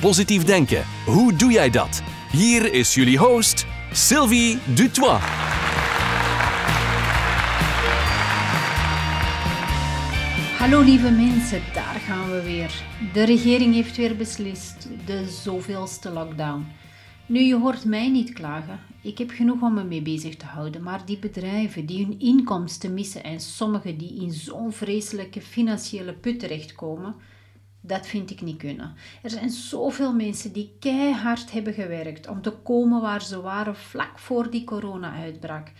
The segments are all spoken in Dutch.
Positief denken, hoe doe jij dat? Hier is jullie host, Sylvie Dutois. Hallo lieve mensen, daar gaan we weer. De regering heeft weer beslist, de zoveelste lockdown. Nu, je hoort mij niet klagen. Ik heb genoeg om me mee bezig te houden, maar die bedrijven die hun inkomsten missen en sommigen die in zo'n vreselijke financiële put terechtkomen, dat vind ik niet kunnen. Er zijn zoveel mensen die keihard hebben gewerkt om te komen waar ze waren vlak voor die corona uitbrak.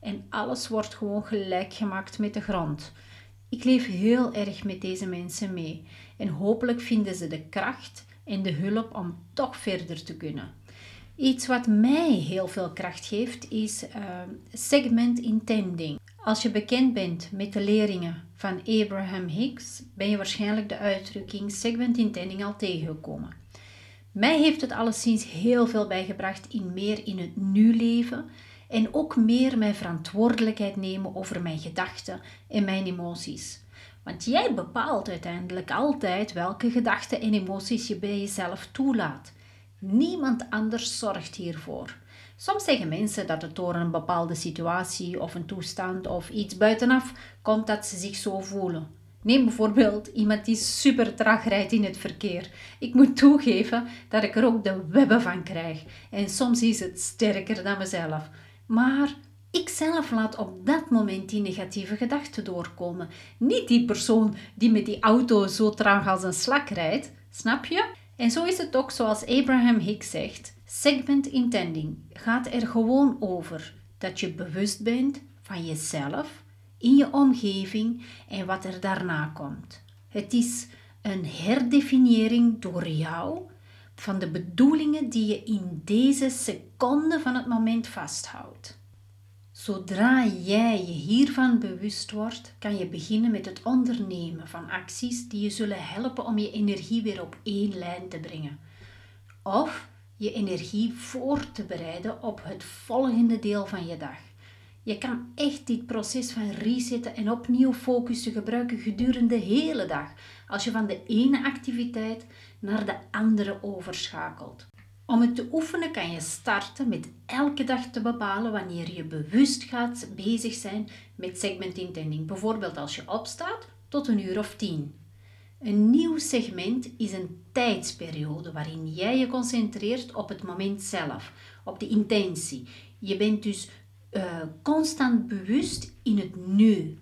En alles wordt gewoon gelijk gemaakt met de grond. Ik leef heel erg met deze mensen mee en hopelijk vinden ze de kracht en de hulp om toch verder te kunnen. Iets wat mij heel veel kracht geeft is uh, segment intending. Als je bekend bent met de leringen van Abraham Hicks, ben je waarschijnlijk de uitdrukking segment intending al tegengekomen. Mij heeft het alleszins heel veel bijgebracht in meer in het nu leven en ook meer mijn verantwoordelijkheid nemen over mijn gedachten en mijn emoties. Want jij bepaalt uiteindelijk altijd welke gedachten en emoties je bij jezelf toelaat. Niemand anders zorgt hiervoor. Soms zeggen mensen dat het door een bepaalde situatie of een toestand of iets buitenaf komt dat ze zich zo voelen. Neem bijvoorbeeld iemand die super traag rijdt in het verkeer. Ik moet toegeven dat ik er ook de webben van krijg. En soms is het sterker dan mezelf. Maar ik zelf laat op dat moment die negatieve gedachten doorkomen. Niet die persoon die met die auto zo traag als een slak rijdt. Snap je? En zo is het ook zoals Abraham Hicks zegt. Segment intending gaat er gewoon over dat je bewust bent van jezelf, in je omgeving en wat er daarna komt. Het is een herdefiniëring door jou van de bedoelingen die je in deze seconde van het moment vasthoudt. Zodra jij je hiervan bewust wordt, kan je beginnen met het ondernemen van acties die je zullen helpen om je energie weer op één lijn te brengen. Of je energie voor te bereiden op het volgende deel van je dag. Je kan echt dit proces van resetten en opnieuw focussen gebruiken gedurende de hele dag, als je van de ene activiteit naar de andere overschakelt. Om het te oefenen kan je starten met elke dag te bepalen wanneer je bewust gaat bezig zijn met segment intending. Bijvoorbeeld als je opstaat tot een uur of tien. Een nieuw segment is een tijdsperiode waarin jij je concentreert op het moment zelf, op de intentie. Je bent dus uh, constant bewust in het nu.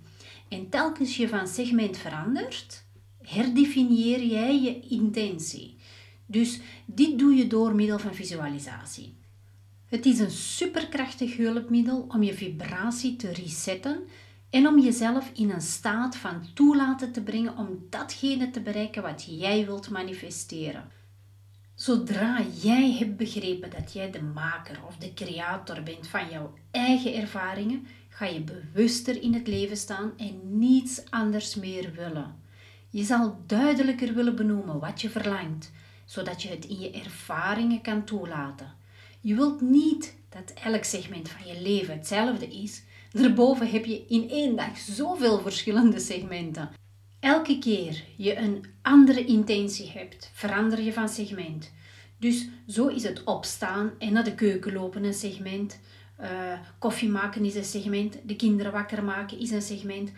En telkens je van segment verandert, herdefinieer jij je intentie. Dus dit doe je door middel van visualisatie. Het is een superkrachtig hulpmiddel om je vibratie te resetten en om jezelf in een staat van toelaten te brengen om datgene te bereiken wat jij wilt manifesteren. Zodra jij hebt begrepen dat jij de maker of de creator bent van jouw eigen ervaringen, ga je bewuster in het leven staan en niets anders meer willen. Je zal duidelijker willen benoemen wat je verlangt, zodat je het in je ervaringen kan toelaten. Je wilt niet dat elk segment van je leven hetzelfde is. Daarboven heb je in één dag zoveel verschillende segmenten. Elke keer je een andere intentie hebt, verander je van segment. Dus zo is het opstaan en naar de keuken lopen een segment. Uh, koffie maken is een segment. De kinderen wakker maken is een segment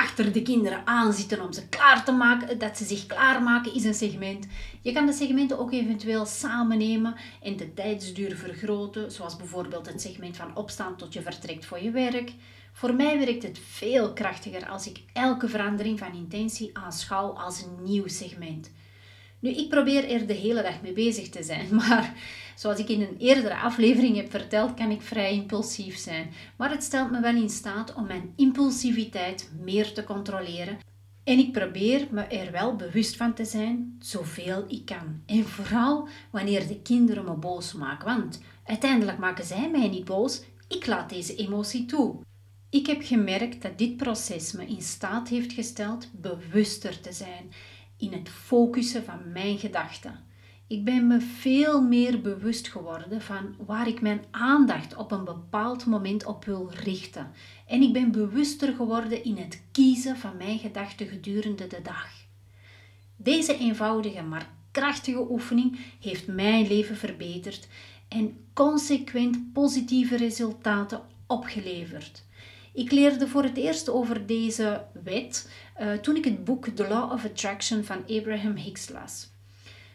achter de kinderen aanzitten om ze klaar te maken, dat ze zich klaarmaken, is een segment. Je kan de segmenten ook eventueel samen nemen en de tijdsduur vergroten, zoals bijvoorbeeld het segment van opstaan tot je vertrekt voor je werk. Voor mij werkt het veel krachtiger als ik elke verandering van intentie aanschouw als een nieuw segment. Nu, ik probeer er de hele dag mee bezig te zijn, maar zoals ik in een eerdere aflevering heb verteld, kan ik vrij impulsief zijn. Maar het stelt me wel in staat om mijn impulsiviteit meer te controleren En ik probeer me er wel bewust van te zijn, zoveel ik kan. En vooral wanneer de kinderen me boos maken, want uiteindelijk maken zij mij niet boos, ik laat deze emotie toe. Ik heb gemerkt dat dit proces me in staat heeft gesteld bewuster te zijn in het focussen van mijn gedachten. Ik ben me veel meer bewust geworden van waar ik mijn aandacht op een bepaald moment op wil richten. En ik ben bewuster geworden in het kiezen van mijn gedachten gedurende de dag. Deze eenvoudige maar krachtige oefening heeft mijn leven verbeterd en consequent positieve resultaten opgeleverd. Ik leerde voor het eerst over deze wet uh, toen ik het boek The Law of Attraction van Abraham Hicks las.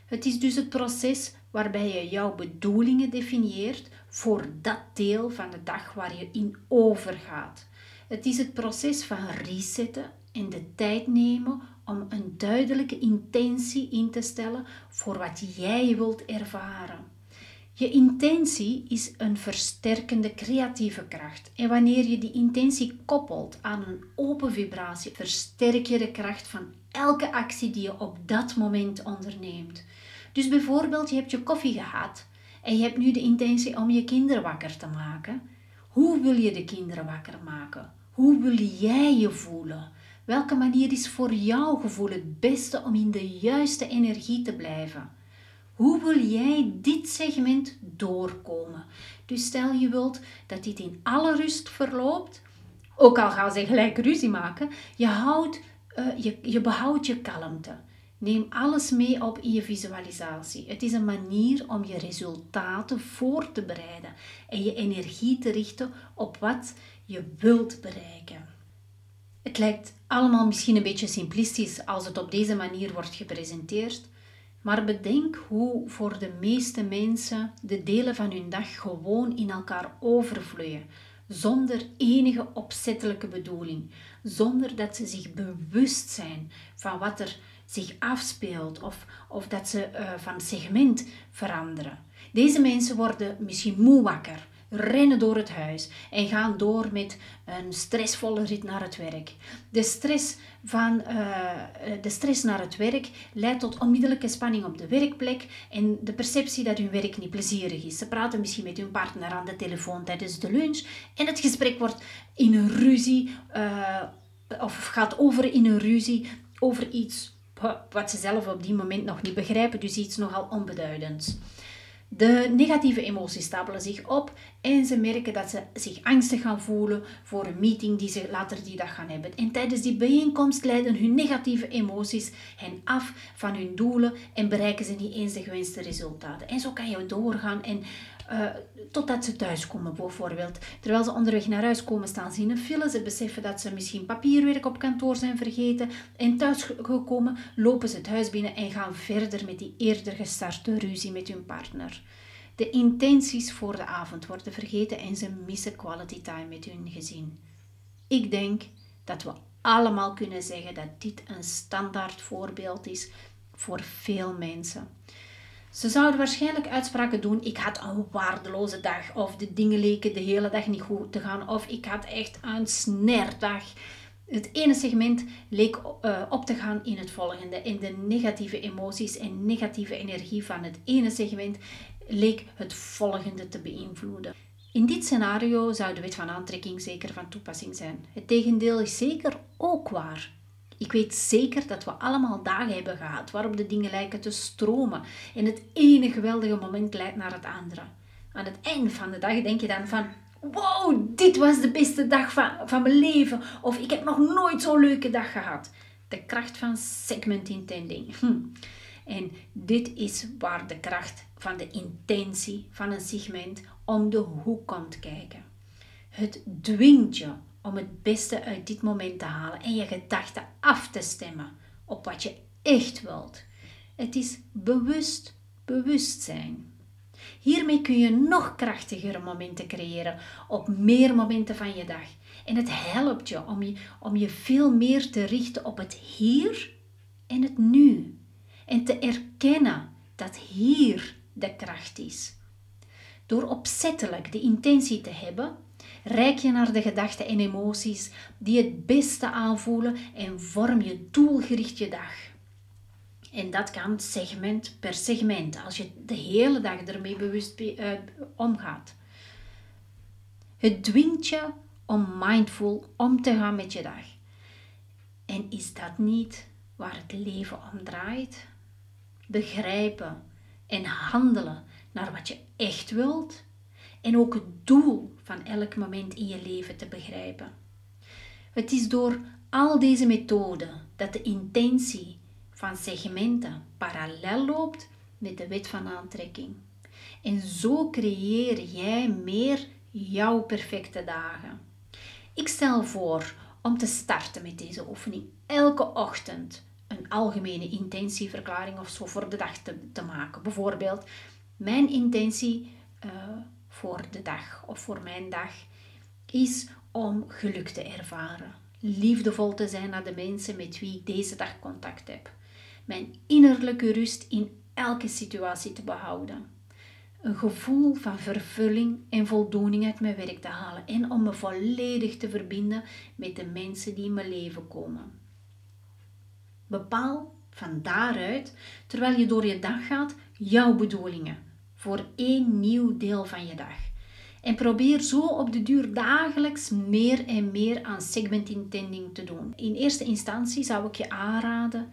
Het is dus het proces waarbij je jouw bedoelingen definieert voor dat deel van de dag waar je in overgaat. Het is het proces van resetten en de tijd nemen om een duidelijke intentie in te stellen voor wat jij wilt ervaren. Je intentie is een versterkende creatieve kracht. En wanneer je die intentie koppelt aan een open vibratie, versterk je de kracht van elke actie die je op dat moment onderneemt. Dus bijvoorbeeld, je hebt je koffie gehad en je hebt nu de intentie om je kinderen wakker te maken. Hoe wil je de kinderen wakker maken? Hoe wil jij je voelen? Welke manier is voor jouw gevoel het beste om in de juiste energie te blijven? Hoe wil jij dit segment doorkomen? Dus stel je wilt dat dit in alle rust verloopt, ook al gaan ze gelijk ruzie maken, je, houdt, uh, je, je behoudt je kalmte. Neem alles mee op in je visualisatie. Het is een manier om je resultaten voor te bereiden en je energie te richten op wat je wilt bereiken. Het lijkt allemaal misschien een beetje simplistisch als het op deze manier wordt gepresenteerd, maar bedenk hoe voor de meeste mensen de delen van hun dag gewoon in elkaar overvloeien, zonder enige opzettelijke bedoeling, zonder dat ze zich bewust zijn van wat er zich afspeelt of, of dat ze uh, van segment veranderen. Deze mensen worden misschien moe wakker, rennen door het huis en gaan door met een stressvolle rit naar het werk. De stress, van, uh, de stress naar het werk leidt tot onmiddellijke spanning op de werkplek en de perceptie dat hun werk niet plezierig is. Ze praten misschien met hun partner aan de telefoon tijdens de lunch en het gesprek wordt in een ruzie uh, of gaat over in een ruzie over iets wat ze zelf op die moment nog niet begrijpen, dus iets nogal onbeduidends. De negatieve emoties stapelen zich op en ze merken dat ze zich angstig gaan voelen voor een meeting die ze later die dag gaan hebben. En tijdens die bijeenkomst leiden hun negatieve emoties hen af van hun doelen en bereiken ze niet eens de gewenste resultaten. En zo kan je doorgaan en uh, totdat ze thuiskomen bijvoorbeeld. Terwijl ze onderweg naar huis komen staan ze in een file. Ze beseffen dat ze misschien papierwerk op kantoor zijn vergeten. En thuisgekomen lopen ze het huis binnen en gaan verder met die eerder gestarte ruzie met hun partner. De intenties voor de avond worden vergeten en ze missen quality time met hun gezin. Ik denk dat we allemaal kunnen zeggen dat dit een standaard voorbeeld is voor veel mensen. Ze zouden waarschijnlijk uitspraken doen: ik had een waardeloze dag, of de dingen leken de hele dag niet goed te gaan, of ik had echt een snerdag. Het ene segment leek uh, op te gaan in het volgende. En de negatieve emoties en negatieve energie van het ene segment leek het volgende te beïnvloeden. In dit scenario zou de wet van aantrekking zeker van toepassing zijn. Het tegendeel is zeker ook waar. Ik weet zeker dat we allemaal dagen hebben gehad waarop de dingen lijken te stromen en het ene geweldige moment leidt naar het andere. Aan het eind van de dag denk je dan van, wow, dit was de beste dag van, van mijn leven of ik heb nog nooit zo'n leuke dag gehad. De kracht van segment intending. Hm. En dit is waar de kracht van de intentie van een segment om de hoek komt kijken. Het dwingt je om het beste uit dit moment te halen en je gedachten af te stemmen op wat je echt wilt. Het is bewust bewustzijn. Hiermee kun je nog krachtigere momenten creëren op meer momenten van je dag. En het helpt je om je, om je veel meer te richten op het hier en het nu. En te erkennen dat hier de kracht is. Door opzettelijk de intentie te hebben Reik je naar de gedachten en emoties die het beste aanvoelen en vorm je doelgericht je dag. En dat kan segment per segment, als je de hele dag ermee bewust uh, omgaat. Het dwingt je om mindful om te gaan met je dag. En is dat niet waar het leven om draait? Begrijpen en handelen naar wat je echt wilt en ook het doel van elk moment in je leven te begrijpen. Het is door al deze methoden dat de intentie van segmenten parallel loopt met de wet van aantrekking. En zo creëer jij meer jouw perfecte dagen. Ik stel voor om te starten met deze oefening elke ochtend een algemene intentieverklaring of zo voor de dag te, te maken. Bijvoorbeeld, mijn intentie uh, voor de dag of voor mijn dag is om geluk te ervaren. Liefdevol te zijn naar de mensen met wie ik deze dag contact heb. Mijn innerlijke rust in elke situatie te behouden. Een gevoel van vervulling en voldoening uit mijn werk te halen en om me volledig te verbinden met de mensen die in mijn leven komen. Bepaal van daaruit, terwijl je door je dag gaat, jouw bedoelingen voor één nieuw deel van je dag. En probeer zo op de duur dagelijks meer en meer aan segment intending te doen. In eerste instantie zou ik je aanraden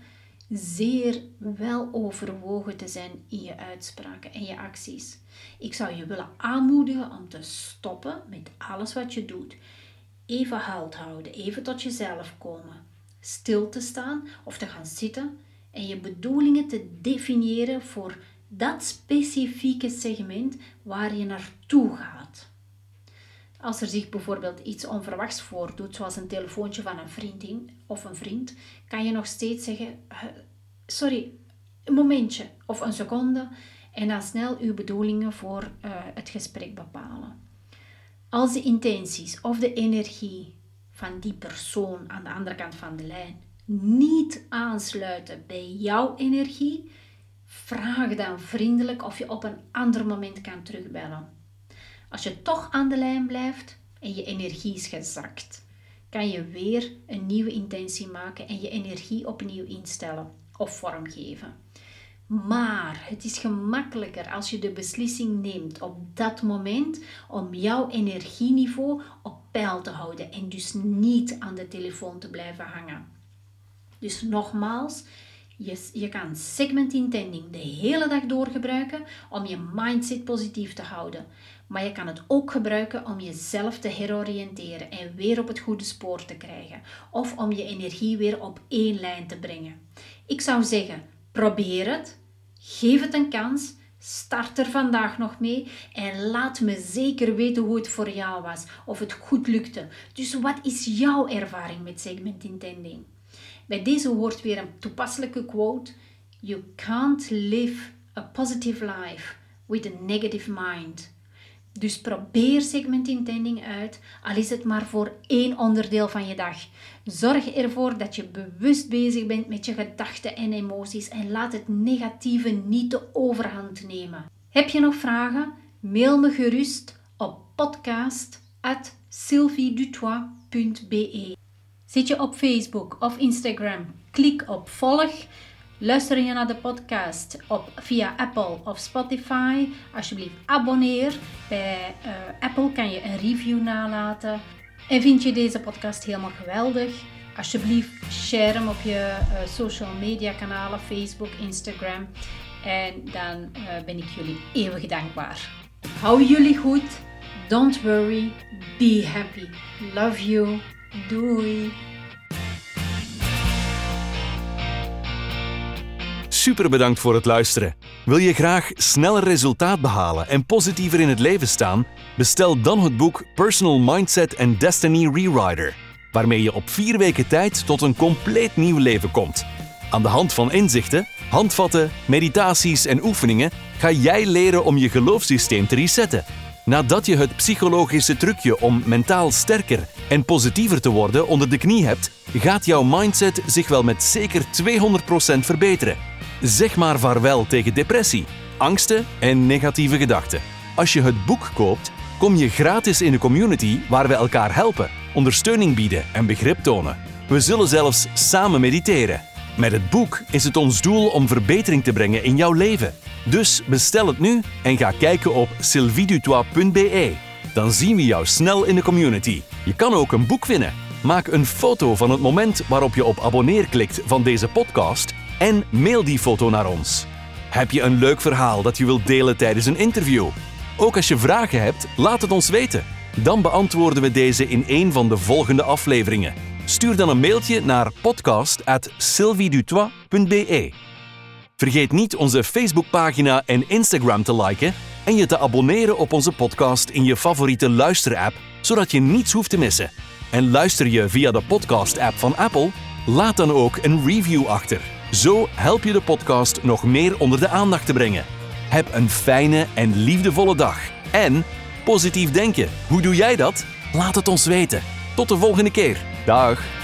zeer wel overwogen te zijn in je uitspraken en je acties. Ik zou je willen aanmoedigen om te stoppen met alles wat je doet. Even halt houden, even tot jezelf komen, stil te staan of te gaan zitten en je bedoelingen te definiëren voor dat specifieke segment waar je naartoe gaat. Als er zich bijvoorbeeld iets onverwachts voordoet, zoals een telefoontje van een vriendin of een vriend, kan je nog steeds zeggen: Sorry, een momentje of een seconde, en dan snel uw bedoelingen voor uh, het gesprek bepalen. Als de intenties of de energie van die persoon aan de andere kant van de lijn niet aansluiten bij jouw energie, vraag dan vriendelijk of je op een ander moment kan terugbellen. Als je toch aan de lijn blijft en je energie is gezakt, kan je weer een nieuwe intentie maken en je energie opnieuw instellen of vormgeven. Maar het is gemakkelijker als je de beslissing neemt op dat moment om jouw energieniveau op peil te houden en dus niet aan de telefoon te blijven hangen. Dus nogmaals, je, je kan segment intending de hele dag door gebruiken om je mindset positief te houden. Maar je kan het ook gebruiken om jezelf te heroriënteren en weer op het goede spoor te krijgen. Of om je energie weer op één lijn te brengen. Ik zou zeggen, probeer het. Geef het een kans. Start er vandaag nog mee en laat me zeker weten hoe het voor jou was, of het goed lukte. Dus wat is jouw ervaring met segment intending? Bij deze hoort weer een toepasselijke quote: You can't live a positive life with a negative mind. Dus probeer segment intending uit, al is het maar voor één onderdeel van je dag. Zorg ervoor dat je bewust bezig bent met je gedachten en emoties en laat het negatieve niet de overhand nemen. Heb je nog vragen? Mail me gerust op podcast@sylviedutois.be. Zit je op Facebook of Instagram? Klik op volg. Luister je naar de podcast op, via Apple of Spotify? Alsjeblieft abonneer. Bij uh, Apple kan je een review nalaten. En vind je deze podcast helemaal geweldig? Alsjeblieft share hem op je uh, social media kanalen, Facebook, Instagram. En dan uh, ben ik jullie eeuwig dankbaar. Hou jullie goed. Don't worry. Be happy. Love you. Doei! Super bedankt voor het luisteren. Wil je graag sneller resultaat behalen en positiever in het leven staan? Bestel dan het boek Personal Mindset and Destiny Rewriter, waarmee je op vier weken tijd tot een compleet nieuw leven komt. Aan de hand van inzichten, handvatten, meditaties en oefeningen ga jij leren om je geloofssysteem te resetten Nadat je het psychologische trucje om mentaal sterker en positiever te worden onder de knie hebt, gaat jouw mindset zich wel met zeker 200% verbeteren. Zeg maar vaarwel tegen depressie, angsten en negatieve gedachten. Als je het boek koopt, kom je gratis in de community waar we elkaar helpen, ondersteuning bieden en begrip tonen. We zullen zelfs samen mediteren. Met het boek is het ons doel om verbetering te brengen in jouw leven. Dus bestel het nu en ga kijken op sylvidutois.be. Dan zien we jou snel in de community. Je kan ook een boek winnen. Maak een foto van het moment waarop je op abonneer klikt van deze podcast en mail die foto naar ons. Heb je een leuk verhaal dat je wilt delen tijdens een interview? Ook als je vragen hebt, laat het ons weten. Dan beantwoorden we deze in een van de volgende afleveringen. Stuur dan een mailtje naar podcast@sylviedutois.be. Vergeet niet onze Facebookpagina en Instagram te liken en je te abonneren op onze podcast in je favoriete luisterapp, zodat je niets hoeft te missen. En luister je via de podcast-app van Apple? Laat dan ook een review achter. Zo help je de podcast nog meer onder de aandacht te brengen. Heb een fijne en liefdevolle dag. En positief denken. Hoe doe jij dat? Laat het ons weten. Tot de volgende keer. Dag.